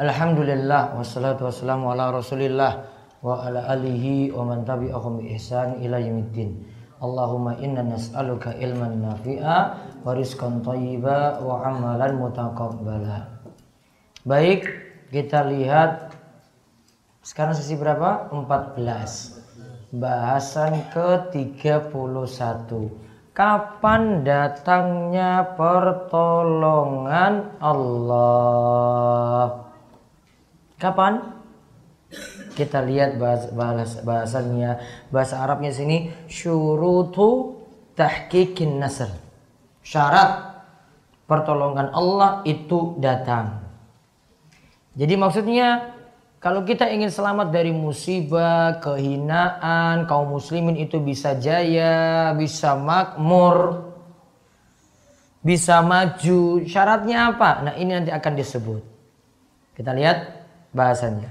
Alhamdulillah wassalatu wassalamu ala Rasulillah wa ala alihi wa man tabi'ahum bi ihsan ila yaumiddin. Allahumma inna nas'aluka ilman nafi'a wa rizqan thayyiba wa amalan mutaqabbala. Baik, kita lihat sekarang sesi berapa? 14. Bahasan ke-31. Kapan datangnya pertolongan Allah? Kapan? Kita lihat bahas, bahas, bahasannya bahasa Arabnya sini syurutu tahqiqin nasr. Syarat pertolongan Allah itu datang. Jadi maksudnya kalau kita ingin selamat dari musibah, kehinaan, kaum muslimin itu bisa jaya, bisa makmur, bisa maju. Syaratnya apa? Nah, ini nanti akan disebut. Kita lihat bahasannya.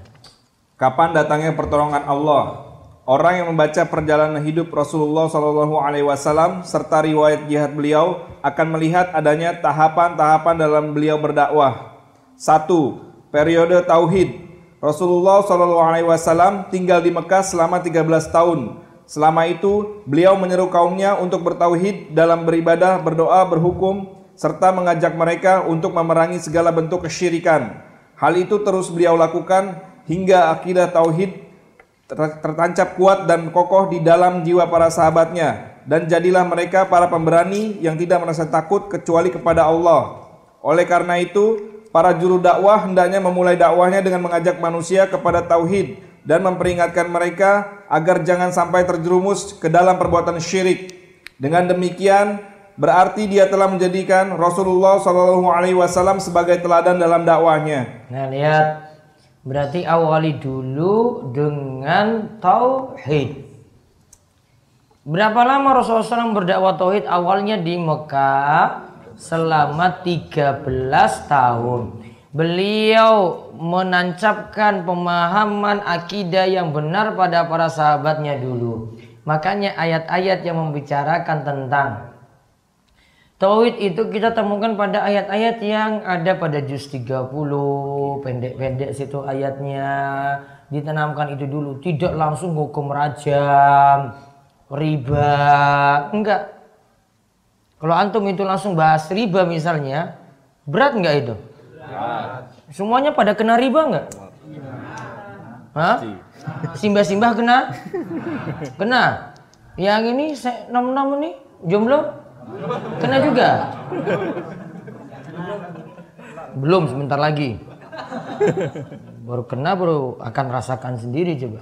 Kapan datangnya pertolongan Allah? Orang yang membaca perjalanan hidup Rasulullah Shallallahu Alaihi Wasallam serta riwayat jihad beliau akan melihat adanya tahapan-tahapan dalam beliau berdakwah. Satu, periode tauhid. Rasulullah Shallallahu Alaihi Wasallam tinggal di Mekah selama 13 tahun. Selama itu, beliau menyeru kaumnya untuk bertauhid dalam beribadah, berdoa, berhukum, serta mengajak mereka untuk memerangi segala bentuk kesyirikan. Hal itu terus beliau lakukan hingga akidah tauhid tertancap kuat dan kokoh di dalam jiwa para sahabatnya dan jadilah mereka para pemberani yang tidak merasa takut kecuali kepada Allah. Oleh karena itu, para juru dakwah hendaknya memulai dakwahnya dengan mengajak manusia kepada tauhid dan memperingatkan mereka agar jangan sampai terjerumus ke dalam perbuatan syirik. Dengan demikian, Berarti dia telah menjadikan Rasulullah Shallallahu Alaihi Wasallam sebagai teladan dalam dakwahnya. Nah lihat, berarti awali dulu dengan tauhid. Berapa lama Rasulullah SAW berdakwah tauhid? Awalnya di Mekah selama 13 tahun. Beliau menancapkan pemahaman akidah yang benar pada para sahabatnya dulu. Makanya ayat-ayat yang membicarakan tentang Tauhid itu kita temukan pada ayat-ayat yang ada pada juz 30, pendek-pendek situ ayatnya. Ditanamkan itu dulu, tidak langsung hukum rajam, riba, enggak. Kalau antum itu langsung bahas riba misalnya, berat enggak itu? Berat. Semuanya pada kena riba enggak? Hah? Simbah-simbah kena? Kena. Yang ini 66 ini jomblo? Kena juga. Belum sebentar lagi. Baru kena baru akan rasakan sendiri coba.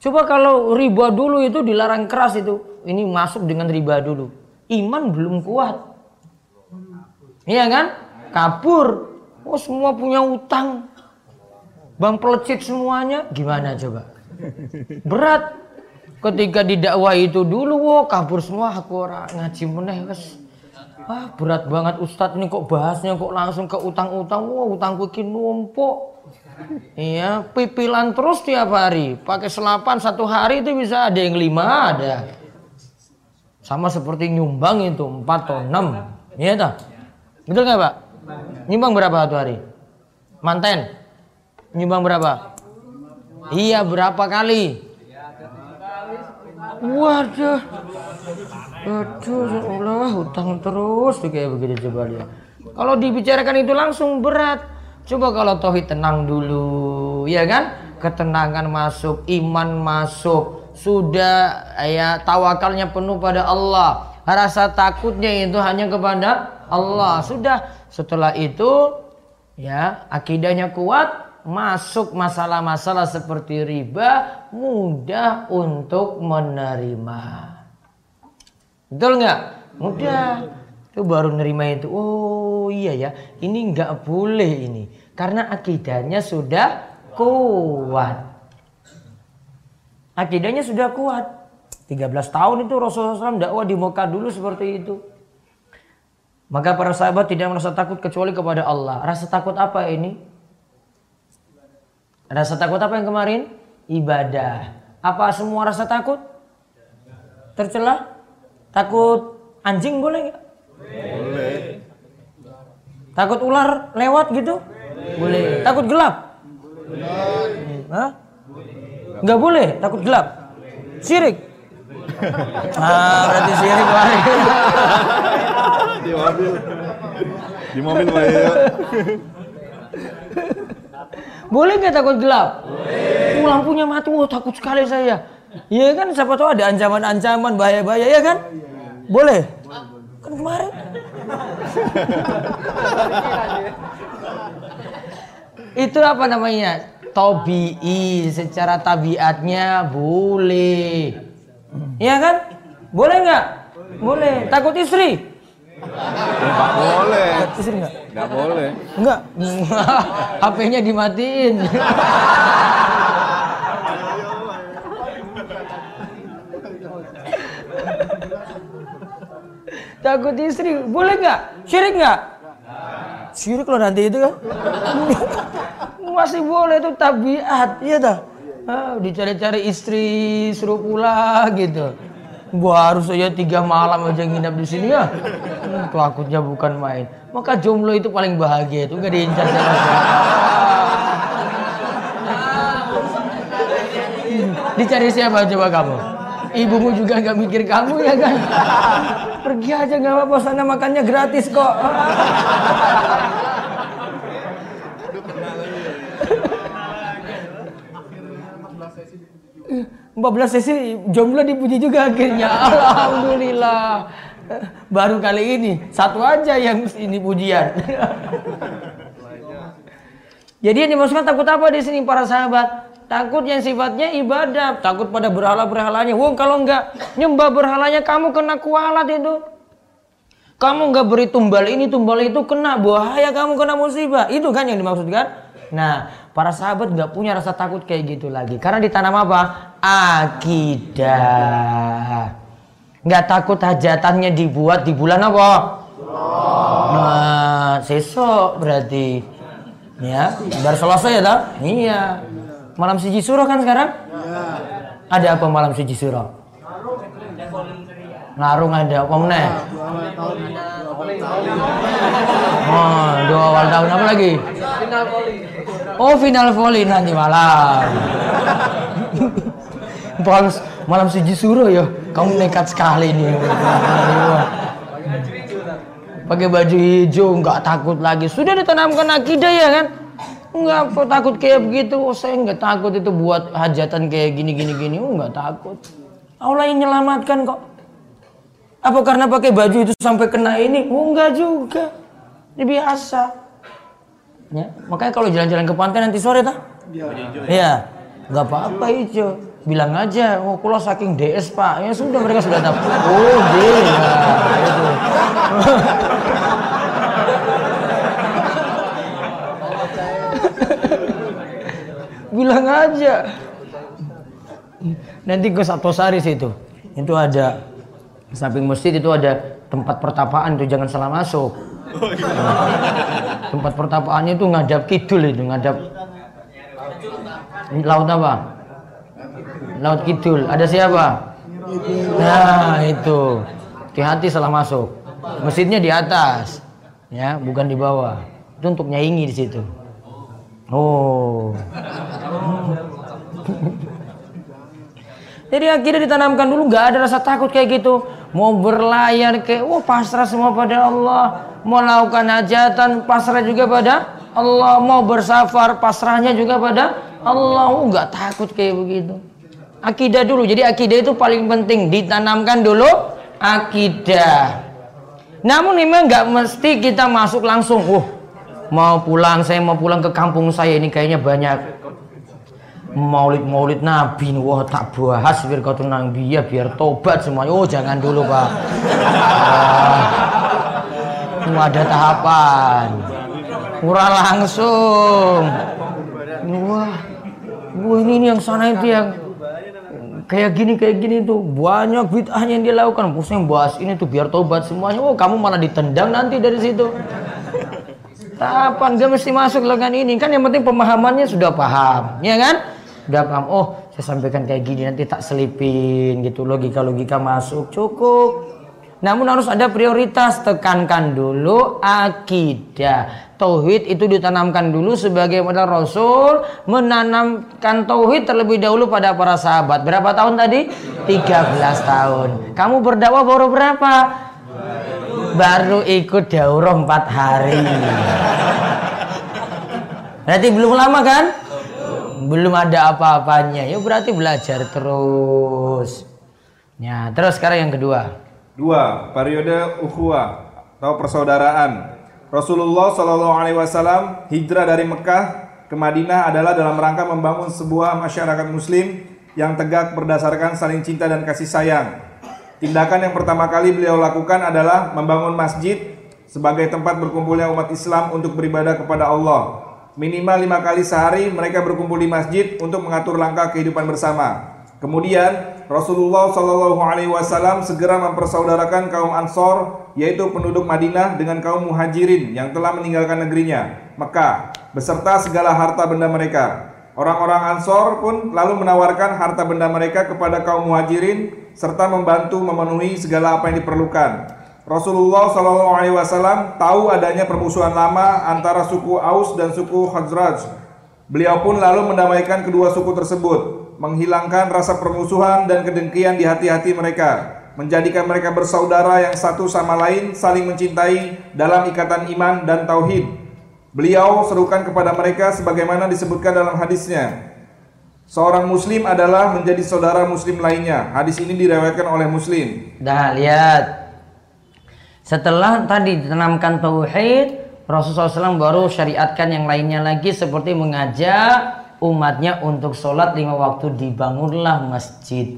Coba kalau riba dulu itu dilarang keras itu. Ini masuk dengan riba dulu. Iman belum kuat. Iya kan? Kabur. Oh semua punya utang. Bang pelecit semuanya. Gimana coba? Berat ketika didakwah itu dulu wo kabur semua. Aku orang ngaji meneh wes. Wah berat banget ustadz ini kok bahasnya kok langsung ke utang-utang. Wah utangku iki numpuk. Iya pipilan terus tiap hari. Pakai selapan satu hari itu bisa ada yang lima ada. Sama seperti nyumbang itu empat atau enam. Iya tak betul nggak pak? Nyumbang berapa satu hari? Manten? Nyumbang berapa? Iya berapa kali Waduh. Waduh, ya Allah, hutang terus tuh kayak begitu coba dia. Kalau dibicarakan itu langsung berat. Coba kalau tauhid tenang dulu, ya kan? Ketenangan masuk, iman masuk, sudah ya tawakalnya penuh pada Allah. Rasa takutnya itu hanya kepada Allah. Sudah setelah itu ya akidahnya kuat, masuk masalah-masalah seperti riba mudah untuk menerima. Betul nggak? Mudah. Itu baru nerima itu. Oh iya ya, ini nggak boleh ini. Karena akidahnya sudah kuat. Akidahnya sudah kuat. 13 tahun itu Rasulullah SAW dakwah di Mekah dulu seperti itu. Maka para sahabat tidak merasa takut kecuali kepada Allah. Rasa takut apa ini? Rasa takut apa yang kemarin? Ibadah. Apa semua rasa takut? Tercela? Takut anjing boleh nggak? Boleh. Takut ular lewat gitu? Boleh. Takut gelap? Hah? Nggak boleh, takut gelap. Syirik. Ah, berarti syirik lagi. Di mobil. Di mobil Pak ya. Boleh nggak takut gelap? Boleh. lampunya mati, wah takut sekali saya. Iya kan, siapa tahu ada ancaman-ancaman bahaya-bahaya, ya kan? Boleh. Kan kemarin. Itu apa namanya? Tobi'i secara tabiatnya boleh. Iya kan? Boleh nggak? Boleh. Takut istri? Enggak boleh. Istri nggak? Enggak boleh. Enggak. HP-nya dimatiin. Takut istri, boleh nggak? Syirik nggak? Syirik loh nanti itu kan. Masih boleh itu tabiat, iya dah. Ah, dicari-cari istri suruh pulang gitu. Gua harus aja tiga malam aja nginap di sini ya. Hmm, takutnya bukan main. Maka jomblo itu paling bahagia itu gak diincar siapa Dicari siapa coba kamu? Ibumu juga nggak mikir kamu ya kan? Pergi aja nggak apa-apa sana makannya gratis kok. 14 sesi jomblo dipuji juga akhirnya. Alhamdulillah. Baru kali ini satu aja yang ini pujian. Jadi yang dimaksudkan takut apa di sini para sahabat? Takut yang sifatnya ibadah, takut pada berhala-berhalanya. Wong kalau enggak nyembah berhalanya kamu kena kualat itu. Kamu enggak beri tumbal ini, tumbal itu kena bahaya kamu kena musibah. Itu kan yang dimaksudkan. Nah, para sahabat nggak punya rasa takut kayak gitu lagi. Karena ditanam apa? Akidah. Nggak takut hajatannya dibuat di bulan apa? Nah, sesok berarti. Ya, baru selesai ya tak? Iya. Malam siji surah kan sekarang? Ada apa malam siji surah? Narung ada apa meneh? Oh, dua awal tahun apa lagi? Oh, final volley nanti malam. malam, malam siji suruh ya. Kamu nekat sekali nih. Pakai baju hijau, nggak takut lagi. Sudah ditanamkan akidah ya kan? Nggak takut kayak begitu. Oh, saya nggak takut itu buat hajatan kayak gini gini gini. Oh, nggak takut. Allah yang menyelamatkan kok. Apa karena pakai baju itu sampai kena ini? Oh, enggak juga. Ini biasa. Ya, makanya kalau jalan-jalan ke pantai nanti sore tak? Iya. Iya. Gak apa-apa hijau. Bilang aja, oh kalau saking DS pak, ya sudah mereka sudah tahu. Oh dia, itu. Bilang aja. Nanti ke Satosari situ. Itu ada samping masjid itu ada tempat pertapaan itu jangan salah masuk. Tempat pertapaannya itu ngadap kidul itu, ngadap laut apa? Laut kidul. Ada siapa? Nah, itu. Hati-hati salah masuk. Masjidnya di atas. Ya, bukan di bawah. Itu untuk nyaingi di situ. Oh. Jadi akhirnya ditanamkan dulu nggak ada rasa takut kayak gitu. Mau berlayar ke, oh pasrah semua pada Allah mau lakukan hajatan pasrah juga pada Allah mau bersafar pasrahnya juga pada Allah. Oh, nggak takut kayak begitu. Akidah dulu. Jadi akidah itu paling penting. Ditanamkan dulu akidah. Namun memang nggak mesti kita masuk langsung. Oh mau pulang saya mau pulang ke kampung saya. Ini kayaknya banyak maulid maulid nabi. Wah tak bahas biar kau tenang. Biar biar tobat semuanya. Oh jangan dulu pak semua ada tahapan? Murah langsung. Wah wah ini, ini yang sana itu yang kayak gini kayak gini tuh banyak bid'ahnya yang dia lakukan. Pusing bahas ini tuh biar tobat semuanya. Oh kamu malah ditendang nanti dari situ. Tahapan gak mesti masuk lengan ini? Kan yang penting pemahamannya sudah paham. Ya kan? Udah paham. Oh saya sampaikan kayak gini nanti tak selipin gitu. Logika logika masuk. Cukup Namun harus ada prioritas, tekankan dulu akidah. Tauhid itu ditanamkan dulu sebagai modal Rasul menanamkan tauhid terlebih dahulu pada para sahabat. Berapa tahun tadi? 13 tahun. Kamu berdakwah baru berapa? Baru ikut daurah 4 hari. Berarti belum lama kan? Belum ada apa-apanya. Ya berarti belajar terus. Ya, terus sekarang yang kedua. Dua, periode ukhuwah atau persaudaraan. Rasulullah Shallallahu Alaihi Wasallam hijrah dari Mekah ke Madinah adalah dalam rangka membangun sebuah masyarakat Muslim yang tegak berdasarkan saling cinta dan kasih sayang. Tindakan yang pertama kali beliau lakukan adalah membangun masjid sebagai tempat berkumpulnya umat Islam untuk beribadah kepada Allah. Minimal lima kali sehari mereka berkumpul di masjid untuk mengatur langkah kehidupan bersama. Kemudian Rasulullah Shallallahu Alaihi Wasallam segera mempersaudarakan kaum Ansor, yaitu penduduk Madinah dengan kaum Muhajirin yang telah meninggalkan negerinya, Mekah, beserta segala harta benda mereka. Orang-orang Ansor pun lalu menawarkan harta benda mereka kepada kaum Muhajirin serta membantu memenuhi segala apa yang diperlukan. Rasulullah Shallallahu Alaihi Wasallam tahu adanya permusuhan lama antara suku Aus dan suku Khazraj. Beliau pun lalu mendamaikan kedua suku tersebut menghilangkan rasa permusuhan dan kedengkian di hati-hati mereka, menjadikan mereka bersaudara yang satu sama lain saling mencintai dalam ikatan iman dan tauhid. Beliau serukan kepada mereka sebagaimana disebutkan dalam hadisnya. Seorang muslim adalah menjadi saudara muslim lainnya. Hadis ini diriwayatkan oleh Muslim. Dah lihat. Setelah tadi ditanamkan tauhid, Rasulullah SAW baru syariatkan yang lainnya lagi seperti mengajak umatnya untuk sholat lima waktu dibangunlah masjid.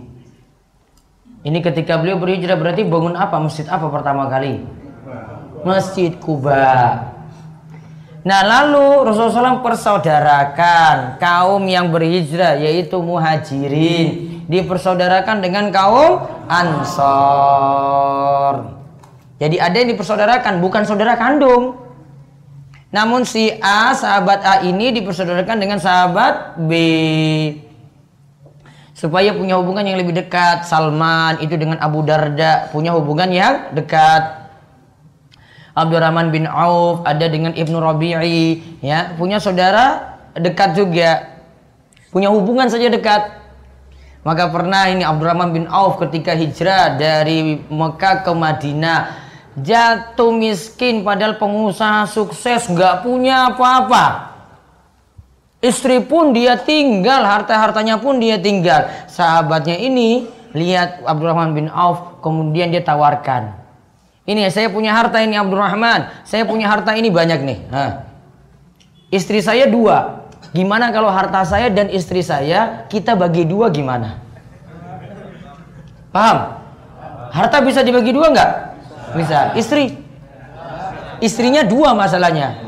Ini ketika beliau berhijrah berarti bangun apa? Masjid apa pertama kali? Masjid Kuba. Nah lalu Rasulullah SAW persaudarakan kaum yang berhijrah yaitu muhajirin dipersaudarakan dengan kaum ansor. Jadi ada yang dipersaudarakan bukan saudara kandung. Namun si A, sahabat A ini dipersaudarakan dengan sahabat B. Supaya punya hubungan yang lebih dekat. Salman itu dengan Abu Darda punya hubungan yang dekat. Abdurrahman bin Auf ada dengan Ibnu Rabi'i ya, punya saudara dekat juga. Punya hubungan saja dekat. Maka pernah ini Abdurrahman bin Auf ketika hijrah dari Mekah ke Madinah jatuh miskin padahal pengusaha sukses nggak punya apa-apa. Istri pun dia tinggal harta-hartanya pun dia tinggal. Sahabatnya ini lihat Abdurrahman bin Auf kemudian dia tawarkan. Ini saya punya harta ini Abdurrahman. Saya punya harta ini banyak nih. Hah. istri saya dua. Gimana kalau harta saya dan istri saya kita bagi dua gimana? Paham? Harta bisa dibagi dua nggak bisa. Istri. Istrinya dua masalahnya.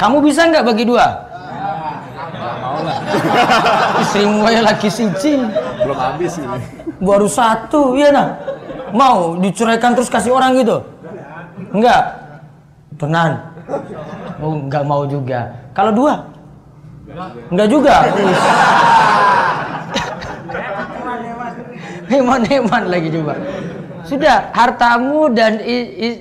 Kamu bisa nggak bagi dua? Istrimu ya lagi siji. Belum habis ini. Baru satu, iya nah. Mau diceraikan terus kasih orang gitu? Enggak. Tenan. Oh, enggak mau juga. Kalau dua? Enggak juga. Heman-heman lagi coba. Sudah hartamu dan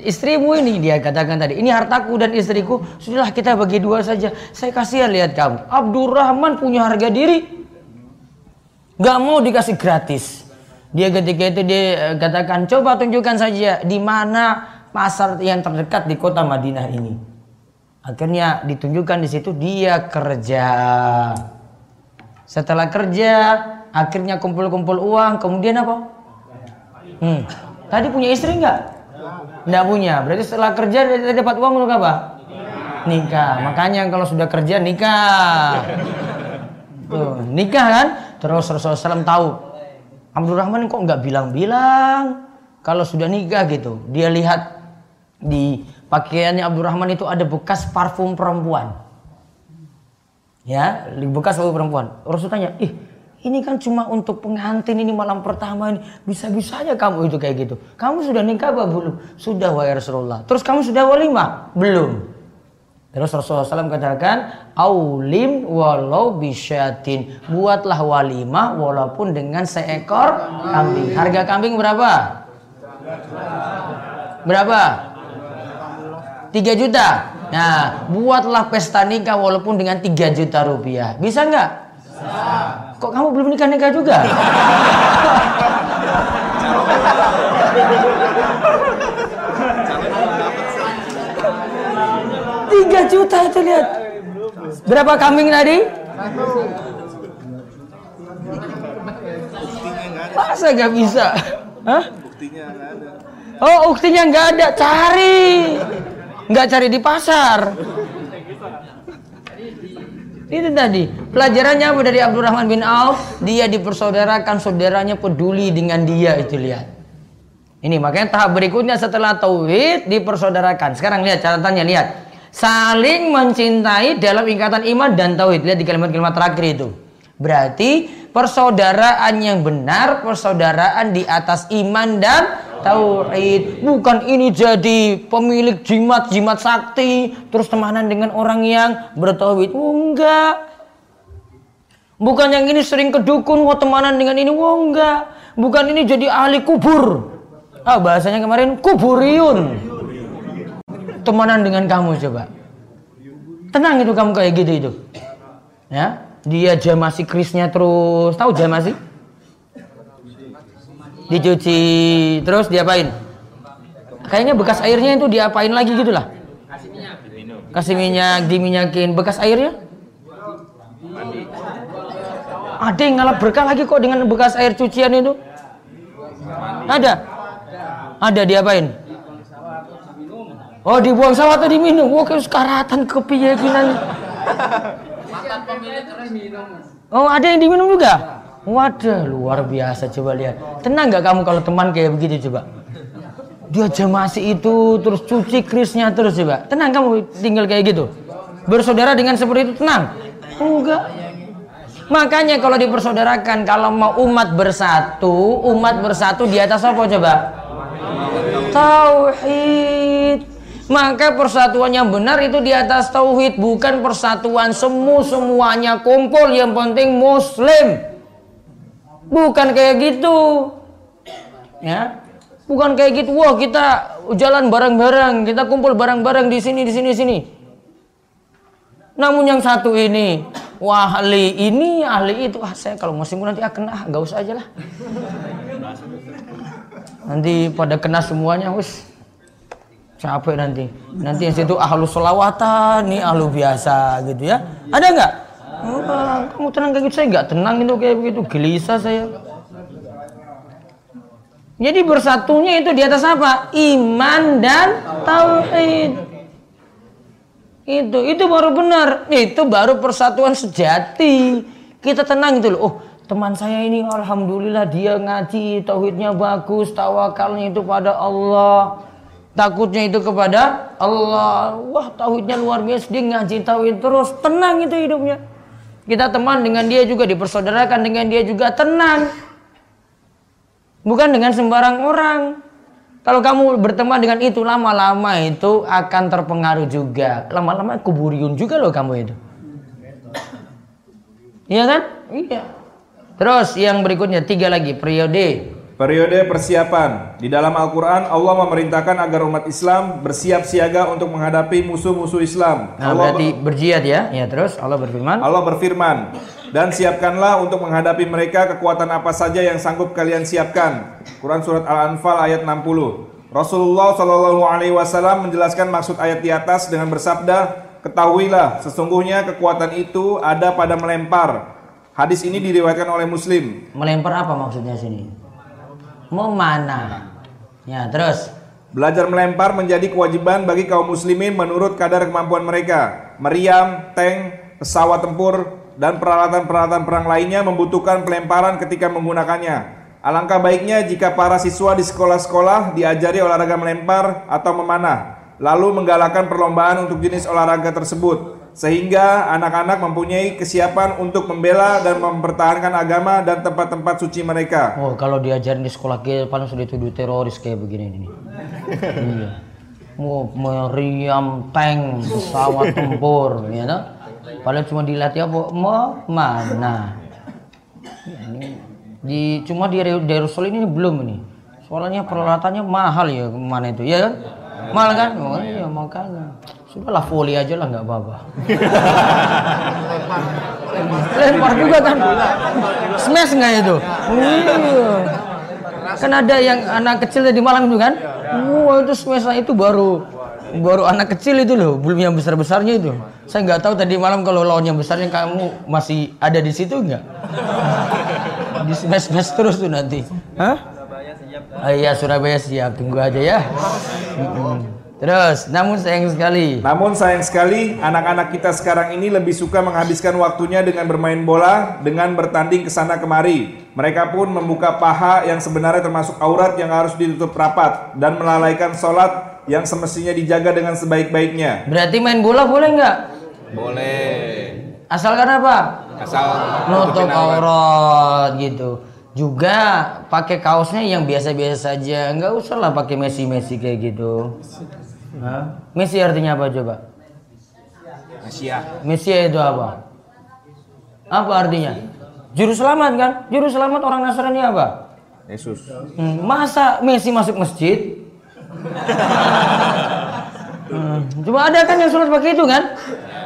istrimu ini dia katakan tadi. Ini hartaku dan istriku. Sudahlah kita bagi dua saja. Saya kasihan lihat kamu. Abdurrahman punya harga diri. Gak mau dikasih gratis. Dia ketika itu dia eh, katakan coba tunjukkan saja di mana pasar yang terdekat di kota Madinah ini. Akhirnya ditunjukkan di situ dia kerja. Setelah kerja, akhirnya kumpul-kumpul uang, kemudian apa? Hmm, Tadi punya istri nggak? Nggak punya. Berarti setelah kerja dia dapat uang untuk apa? Nikah. Makanya kalau sudah kerja nikah. Tuh, nikah kan? Terus Rasulullah SAW tahu. Abdurrahman kok nggak bilang-bilang kalau sudah nikah gitu. Dia lihat di pakaiannya Abdurrahman itu ada bekas parfum perempuan. Ya, bekas parfum perempuan. Rasul tanya, ih ini kan cuma untuk pengantin ini malam pertama ini. Bisa-bisanya kamu itu kayak gitu. Kamu sudah nikah apa belum? Sudah wa Rasulullah. Terus kamu sudah walimah? Belum. Terus Rasulullah SAW katakan, Aulim walau bisyatin. Buatlah walimah walaupun dengan seekor kambing. Harga kambing berapa? Berapa? 3 juta. Nah, buatlah pesta nikah walaupun dengan 3 juta rupiah. Bisa nggak? Kok kamu belum nikah nikah juga? Tiga juta itu lihat. Berapa kambing tadi? Masa nggak bisa? Hah? Oh, uktinya nggak ada. Cari. Nggak cari di pasar. Itu tadi pelajarannya apa dari Abdurrahman bin Auf? Dia dipersaudarakan saudaranya peduli dengan dia itu lihat. Ini makanya tahap berikutnya setelah tauhid dipersaudarakan. Sekarang lihat catatannya lihat. Saling mencintai dalam ikatan iman dan tauhid. Lihat di kalimat-kalimat terakhir itu. Berarti persaudaraan yang benar, persaudaraan di atas iman dan tauhid. Bukan ini jadi pemilik jimat-jimat sakti terus temanan dengan orang yang bertauhid. Oh, enggak. Bukan yang ini sering ke dukun, wah temanan dengan ini, wah enggak. Bukan ini jadi ahli kubur. Ah, bahasanya kemarin kuburiun. Temanan dengan kamu coba. Tenang itu kamu kayak gitu itu. Ya, dia jamasi krisnya terus. Tahu jamasi? Dicuci terus diapain? Kayaknya bekas airnya itu diapain lagi gitu lah kasih minyak diminyakin bekas airnya? Ada yang ngalap berkah lagi kok dengan bekas air cucian itu? Ada? Ada diapain? Oh dibuang sawah atau diminum? Kayak sekaratan kepiyakinan oh ada yang diminum juga Waduh, luar biasa coba lihat. Tenang nggak kamu kalau teman kayak begitu coba? Dia jamasi itu terus cuci krisnya terus coba. Tenang kamu tinggal kayak gitu. Bersaudara dengan seperti itu tenang. Enggak. Makanya kalau dipersaudarakan kalau mau umat bersatu, umat bersatu di atas apa coba? Tauhid. Maka persatuan yang benar itu di atas tauhid, bukan persatuan semu semuanya kumpul yang penting muslim. Bukan kayak gitu. Ya. Bukan kayak gitu. Wah, kita jalan bareng-bareng, kita kumpul bareng-bareng di sini di sini di sini. Namun yang satu ini, wah ahli ini, ahli itu, ah saya kalau musim nanti akan ah nggak usah aja lah. Nanti pada kena semuanya, wis capek nanti. Nanti yang situ ahlu selawatan, nih ahlu biasa gitu ya. Ada nggak? Kamu tenang kayak gitu saya nggak tenang itu kayak begitu gelisah saya. Jadi bersatunya itu di atas apa? Iman dan tauhid. Itu itu baru benar. Itu baru persatuan sejati. Kita tenang itu loh. Oh, teman saya ini alhamdulillah dia ngaji, tauhidnya bagus, tawakalnya itu pada Allah. Takutnya itu kepada Allah. Wah, tauhidnya luar biasa. Dia ngaji tauhid terus, tenang itu hidupnya. Kita teman dengan dia juga dipersaudarakan dengan dia juga tenang. Bukan dengan sembarang orang. Kalau kamu berteman dengan itu lama-lama itu akan terpengaruh juga. Lama-lama kuburiun juga loh kamu itu. Iya kan? Iya. Terus yang berikutnya tiga lagi periode Periode persiapan. Di dalam Al-Quran, Allah memerintahkan agar umat Islam bersiap siaga untuk menghadapi musuh-musuh Islam. Nah, Allah berarti berjihad ya. Ya, terus Allah berfirman. Allah berfirman, dan siapkanlah untuk menghadapi mereka kekuatan apa saja yang sanggup kalian siapkan. Quran surat Al-Anfal ayat 60. Rasulullah Shallallahu Alaihi Wasallam menjelaskan maksud ayat di atas dengan bersabda, ketahuilah sesungguhnya kekuatan itu ada pada melempar. Hadis ini diriwayatkan oleh Muslim. Melempar apa maksudnya sini? Memanah. Ya, terus Belajar melempar menjadi kewajiban bagi kaum muslimin menurut kadar kemampuan mereka. Meriam, tank, pesawat tempur, dan peralatan-peralatan perang lainnya membutuhkan pelemparan ketika menggunakannya. Alangkah baiknya jika para siswa di sekolah-sekolah diajari olahraga melempar atau memanah, lalu menggalakkan perlombaan untuk jenis olahraga tersebut sehingga anak-anak mempunyai kesiapan untuk membela dan mempertahankan agama dan tempat-tempat suci mereka. Oh, kalau diajarin di sekolah kita paling sudah dituduh teroris kayak begini ini. iya. Mau meriam tank, pesawat tempur, ya toh? Paling cuma dilatih apa? Mau mana? Ini di cuma di Darussul ini belum ini. Soalnya peralatannya mahal ya ke mana itu, ya kan? Mahal kan? Oh iya makanya. Sudahlah volley aja lah nggak apa-apa. Lempar juga kan? Smash nggak itu? Iya. Kan ada yang anak kecil di Malang itu kan? Wah itu smash itu baru baru anak kecil itu loh, belum yang besar besarnya itu. Saya nggak tahu tadi malam kalau lawan yang besarnya kamu masih ada di situ nggak? Di smash smash terus tuh nanti. Hah? Oh iya Surabaya siap, tunggu aja ya. Terus, namun sayang sekali. Namun sayang sekali, anak-anak kita sekarang ini lebih suka menghabiskan waktunya dengan bermain bola, dengan bertanding ke sana kemari. Mereka pun membuka paha yang sebenarnya termasuk aurat yang harus ditutup rapat dan melalaikan sholat yang semestinya dijaga dengan sebaik-baiknya. Berarti main bola boleh nggak? Boleh. Asalkan apa? Asal Nutup aurat gitu. Juga pakai kaosnya yang biasa-biasa saja, nggak usah lah pakai Messi-Messi kayak gitu. Hah? Messi artinya apa coba? Asia. Messi itu apa? Apa artinya? Juru selamat kan? Juru selamat orang Nasrani apa? Yesus. Hmm, masa Messi masuk masjid? Hmm, Cuma ada kan yang sholat pakai itu kan?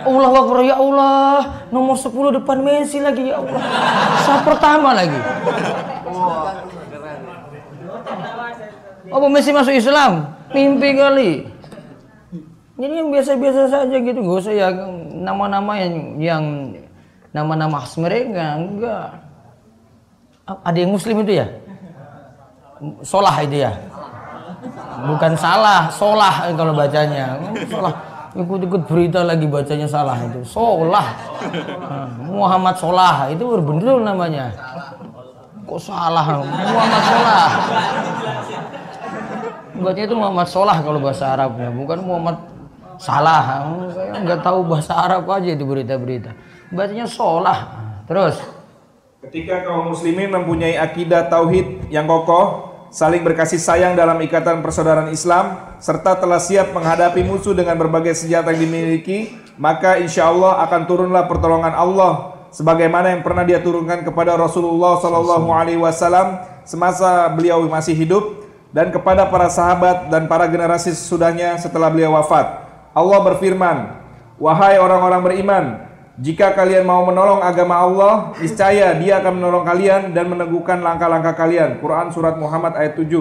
Allah Akbar ya Allah Nomor 10 depan Messi lagi ya Allah Sah pertama lagi Apa Messi masuk Islam? Mimpi kali Jadi yang biasa-biasa saja gitu Gak usah ya nama-nama yang yang Nama-nama khas mereka Enggak Ada yang muslim itu ya? Solah itu ya? bukan salah, solah kalau bacanya. Solah. Ikut-ikut berita lagi bacanya salah itu. Solah. Muhammad Solah itu berbendul namanya. Kok salah? Muhammad Solah. Bacanya itu Muhammad Solah kalau bahasa Arabnya, bukan Muhammad Salah. Saya nggak tahu bahasa Arab aja itu berita-berita. Bacanya Solah. Terus. Ketika kaum muslimin mempunyai akidah tauhid yang kokoh, saling berkasih sayang dalam ikatan persaudaraan Islam, serta telah siap menghadapi musuh dengan berbagai senjata yang dimiliki, maka insya Allah akan turunlah pertolongan Allah sebagaimana yang pernah dia turunkan kepada Rasulullah Shallallahu Alaihi Wasallam semasa beliau masih hidup dan kepada para sahabat dan para generasi sesudahnya setelah beliau wafat. Allah berfirman, Wahai orang-orang beriman, jika kalian mau menolong agama Allah, niscaya Dia akan menolong kalian dan meneguhkan langkah-langkah kalian. Quran surat Muhammad ayat 7.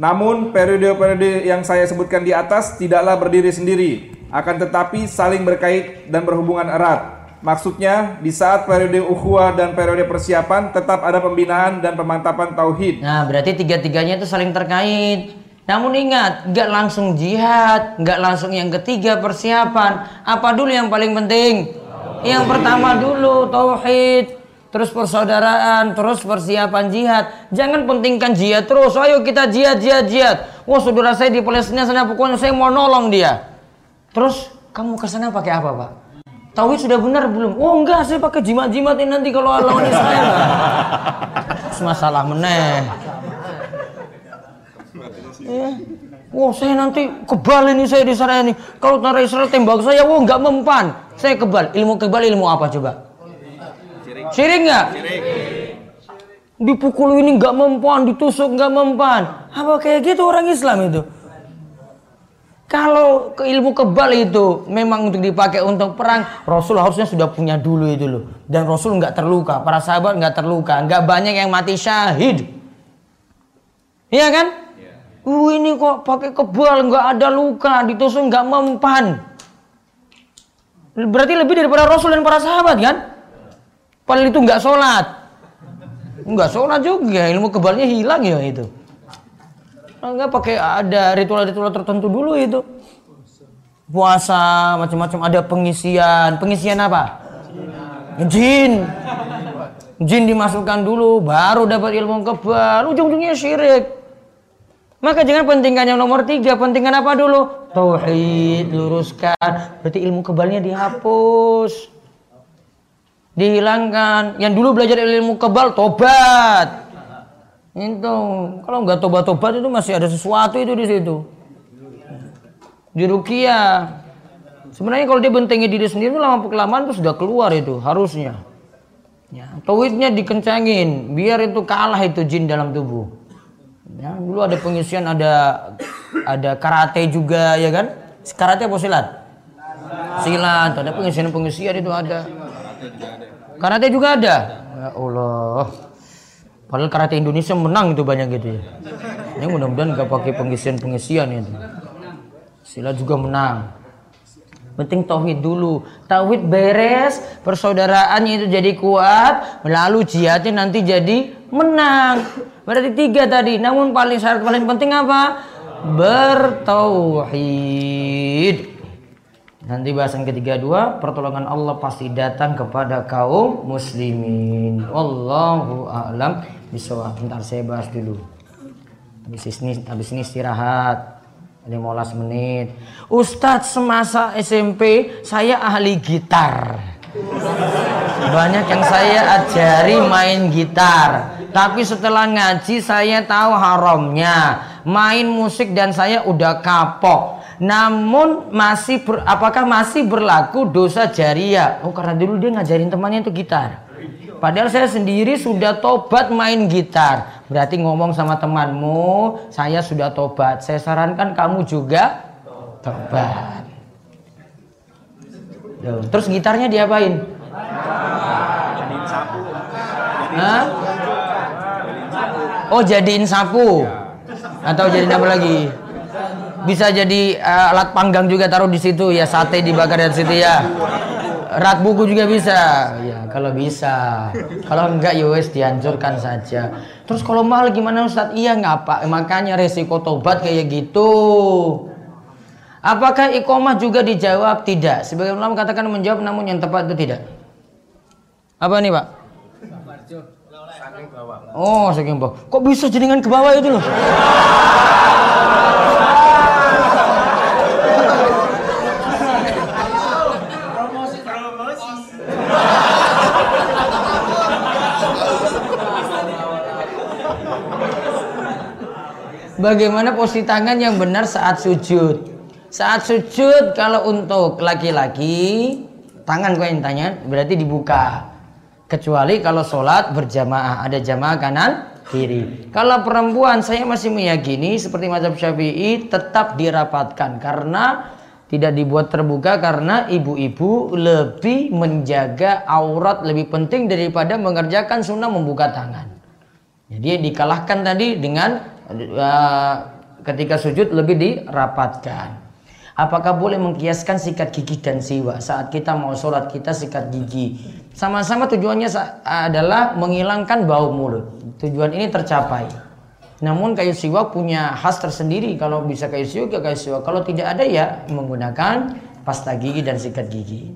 Namun periode-periode yang saya sebutkan di atas tidaklah berdiri sendiri, akan tetapi saling berkait dan berhubungan erat. Maksudnya di saat periode ukhuwah dan periode persiapan tetap ada pembinaan dan pemantapan tauhid. Nah, berarti tiga-tiganya itu saling terkait. Namun ingat, nggak langsung jihad, nggak langsung yang ketiga persiapan. Apa dulu yang paling penting? Yang pertama dulu tauhid, terus persaudaraan, terus persiapan jihad. Jangan pentingkan jihad terus. Ayo kita jihad, jihad, jihad. Wah saudara saya di Palestina sana pokoknya saya mau nolong dia. Terus kamu ke sana pakai apa pak? Tauhid sudah benar belum? Oh enggak, saya pakai jimat-jimat ini nanti kalau lawan Israel. Masalah meneh. Ya. Wah saya nanti kebal ini saya di sana ini. Kalau tentara Israel tembak saya, wah nggak mempan. Saya kebal. Ilmu kebal ilmu apa coba? Syirik nggak? Dipukul ini nggak mempan, ditusuk nggak mempan. Apa kayak gitu orang Islam itu? Kalau ke ilmu kebal itu memang untuk dipakai untuk perang, Rasul harusnya sudah punya dulu itu loh. Dan Rasul nggak terluka, para sahabat nggak terluka, nggak banyak yang mati syahid. Iya kan? Uh ini kok pakai kebal nggak ada luka, ditusuk nggak mempan. Berarti lebih daripada Rasul dan para sahabat kan? Padahal itu nggak sholat, nggak sholat juga, ilmu kebalnya hilang ya itu. Enggak pakai ada ritual-ritual tertentu dulu itu. Puasa macam-macam ada pengisian, pengisian apa? Jin. Jin dimasukkan dulu, baru dapat ilmu kebal. Ujung-ujungnya syirik. Maka jangan pentingkan yang nomor tiga, pentingkan apa dulu? Tauhid, luruskan. Berarti ilmu kebalnya dihapus. Dihilangkan. Yang dulu belajar ilmu kebal, tobat. Itu kalau nggak tobat-tobat itu masih ada sesuatu itu di situ. Di rukia. Sebenarnya kalau dia bentengi diri sendiri lama kelamaan itu sudah keluar itu harusnya. Ya, tauhidnya dikencangin biar itu kalah itu jin dalam tubuh. Ya, dulu ada pengisian ada ada karate juga ya kan? Karate apa silat? Silat. Ada pengisian pengisian itu ada. Karate juga ada. Ya Allah. Padahal karate Indonesia menang itu banyak gitu ya. Ini mudah-mudahan nggak pakai pengisian-pengisian itu. Silat juga menang. Penting tauhid dulu. Tauhid beres, persaudaraannya itu jadi kuat, lalu jihadnya nanti jadi menang. Berarti tiga tadi. Namun paling syarat paling penting apa? Bertauhid. Nanti bahasan ketiga dua, pertolongan Allah pasti datang kepada kaum muslimin. Wallahu a'lam bishawab. Bentar saya bahas dulu. Habis ini, habis ini istirahat. 15 menit. Ustadz semasa SMP saya ahli gitar. Banyak yang saya ajari main gitar. Tapi setelah ngaji saya tahu haramnya. Main musik dan saya udah kapok. Namun masih ber, apakah masih berlaku dosa jariah? Oh karena dulu dia ngajarin temannya itu gitar. Padahal saya sendiri sudah tobat main gitar. Berarti ngomong sama temanmu, saya sudah tobat. Saya sarankan kamu juga tobat. Terus gitarnya diapain? Hah? Oh jadiin sapu? Atau jadiin apa lagi? Bisa jadi uh, alat panggang juga taruh di situ ya sate dibakar di situ ya. Rak buku juga bisa. Ya kalau bisa. Kalau enggak ya wes dihancurkan saja. Terus kalau mahal gimana Ustadz iya ngapa makanya resiko tobat kayak gitu. Apakah ikomah juga dijawab? Tidak. Sebagai ulama katakan menjawab namun yang tepat itu tidak. Apa nih pak Oh, saking bawah. Kok bisa jaringan ke bawah itu loh? Bagaimana posisi tangan yang benar saat sujud? Saat sujud kalau untuk laki-laki tangan kau yang tanya berarti dibuka. Kecuali kalau sholat berjamaah ada jamaah kanan kiri. Kalau perempuan saya masih meyakini seperti mazhab Syafi'i tetap dirapatkan karena tidak dibuat terbuka karena ibu-ibu lebih menjaga aurat lebih penting daripada mengerjakan sunnah membuka tangan. Jadi dikalahkan tadi dengan uh, ketika sujud lebih dirapatkan. Apakah boleh mengkiaskan sikat gigi dan siwa saat kita mau sholat kita sikat gigi? Sama-sama tujuannya adalah menghilangkan bau mulut. Tujuan ini tercapai. Namun kayu siwa punya khas tersendiri. Kalau bisa kayu siwa, ke kayu siwa. Kalau tidak ada ya menggunakan pasta gigi dan sikat gigi.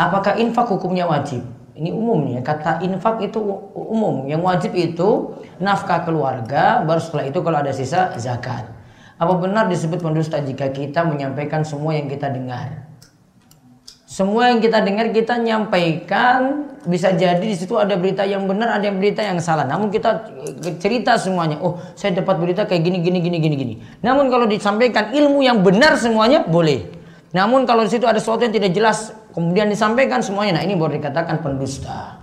Apakah infak hukumnya wajib? Ini umum ya, kata infak itu umum. Yang wajib itu nafkah keluarga, baru setelah itu kalau ada sisa zakat. Apa benar disebut pendusta jika kita menyampaikan semua yang kita dengar? Semua yang kita dengar kita nyampaikan bisa jadi di situ ada berita yang benar, ada yang berita yang salah. Namun kita cerita semuanya. Oh, saya dapat berita kayak gini gini gini gini gini. Namun kalau disampaikan ilmu yang benar semuanya boleh. Namun kalau di situ ada sesuatu yang tidak jelas kemudian disampaikan semuanya, nah ini baru dikatakan pendusta.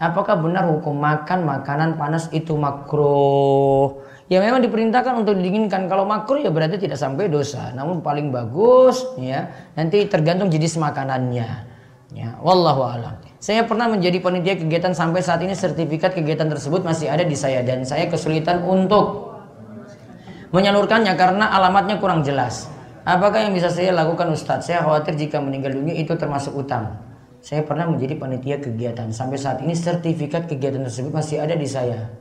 Apakah benar hukum makan makanan panas itu makruh? Ya memang diperintahkan untuk didinginkan. Kalau makruh ya berarti tidak sampai dosa. Namun paling bagus ya nanti tergantung jenis makanannya. Ya, wallahu alam. Saya pernah menjadi panitia kegiatan sampai saat ini sertifikat kegiatan tersebut masih ada di saya dan saya kesulitan untuk menyalurkannya karena alamatnya kurang jelas. Apakah yang bisa saya lakukan Ustadz? Saya khawatir jika meninggal dunia itu termasuk utang. Saya pernah menjadi panitia kegiatan. Sampai saat ini sertifikat kegiatan tersebut masih ada di saya.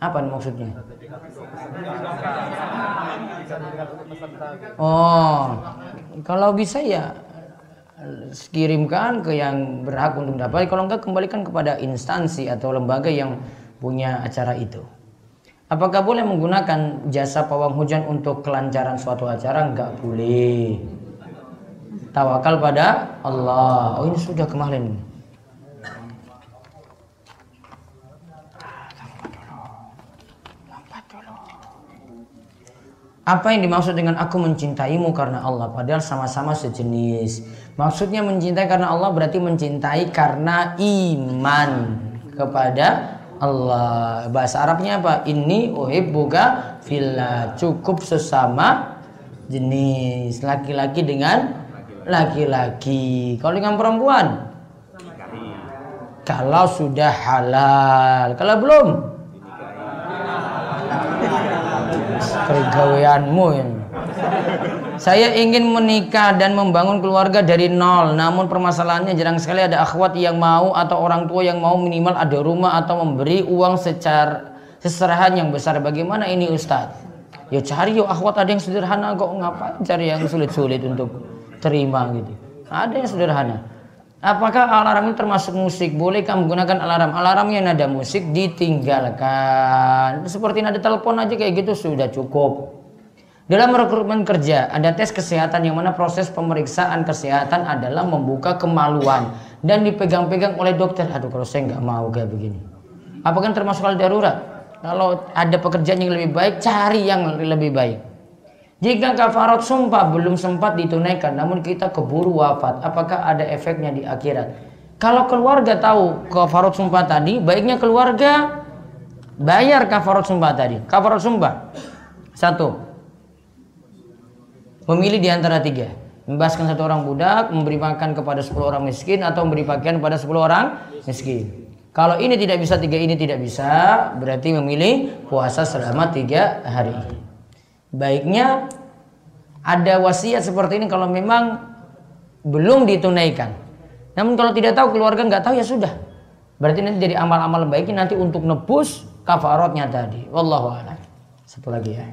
Apa maksudnya? Oh, kalau bisa ya kirimkan ke yang berhak untuk dapat. Kalau enggak kembalikan kepada instansi atau lembaga yang punya acara itu. Apakah boleh menggunakan jasa pawang hujan untuk kelancaran suatu acara? Enggak boleh. Tawakal pada Allah. Oh ini sudah kemarin. Apa yang dimaksud dengan aku mencintaimu karena Allah padahal sama-sama sejenis. Maksudnya mencintai karena Allah berarti mencintai karena iman kepada Allah. Bahasa Arabnya apa? Ini uhibbuka fillah. Cukup sesama jenis laki-laki dengan laki-laki. Kalau dengan perempuan? Kalau sudah halal. Kalau belum? Ini. Saya ingin menikah dan membangun keluarga dari nol. Namun permasalahannya jarang sekali ada akhwat yang mau atau orang tua yang mau minimal ada rumah atau memberi uang secara seserahan yang besar. Bagaimana ini Ustadz? Ya cari yuk akhwat ada yang sederhana kok ngapain cari yang sulit-sulit untuk terima gitu. Ada yang sederhana. Apakah alarm ini termasuk musik? Bolehkah menggunakan alarm? Alarm yang nada musik ditinggalkan. Seperti nada telepon aja kayak gitu sudah cukup. Dalam rekrutmen kerja, ada tes kesehatan yang mana proses pemeriksaan kesehatan adalah membuka kemaluan dan dipegang-pegang oleh dokter. Aduh, kalau saya nggak mau kayak begini. Apakah termasuk hal darurat? Kalau ada pekerjaan yang lebih baik, cari yang lebih baik. Jika kafarat sumpah belum sempat ditunaikan, namun kita keburu wafat, apakah ada efeknya di akhirat? Kalau keluarga tahu kafarat sumpah tadi, baiknya keluarga bayar kafarat sumpah tadi. Kafarat sumpah. Satu, memilih di antara tiga membebaskan satu orang budak memberi makan kepada 10 orang miskin atau memberi pakaian kepada 10 orang miskin kalau ini tidak bisa tiga ini tidak bisa berarti memilih puasa selama tiga hari baiknya ada wasiat seperti ini kalau memang belum ditunaikan. Namun kalau tidak tahu keluarga nggak tahu ya sudah. Berarti nanti jadi amal-amal baiknya nanti untuk nebus kafarotnya tadi. Wallahu a'lam. Satu lagi ya.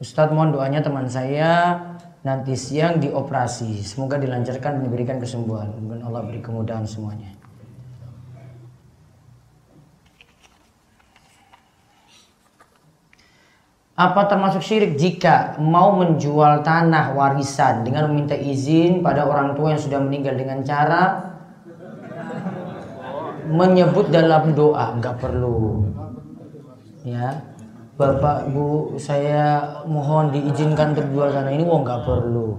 Ustadz mohon doanya teman saya nanti siang dioperasi. Semoga dilancarkan dan diberikan kesembuhan. Dan Allah beri kemudahan semuanya. Apa termasuk syirik jika mau menjual tanah warisan dengan meminta izin pada orang tua yang sudah meninggal dengan cara menyebut dalam doa? Enggak perlu. Ya, Bapak Bu saya mohon diizinkan untuk jual tanah ini wong nggak perlu.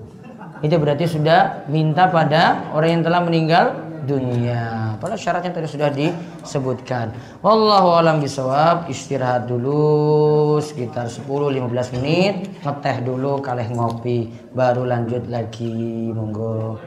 Itu berarti sudah minta pada orang yang telah meninggal dunia. Pada syaratnya tadi sudah disebutkan. Wallahu alam bisawab. Istirahat dulu sekitar 10-15 menit. Ngeteh dulu kalih ngopi. Baru lanjut lagi. Monggo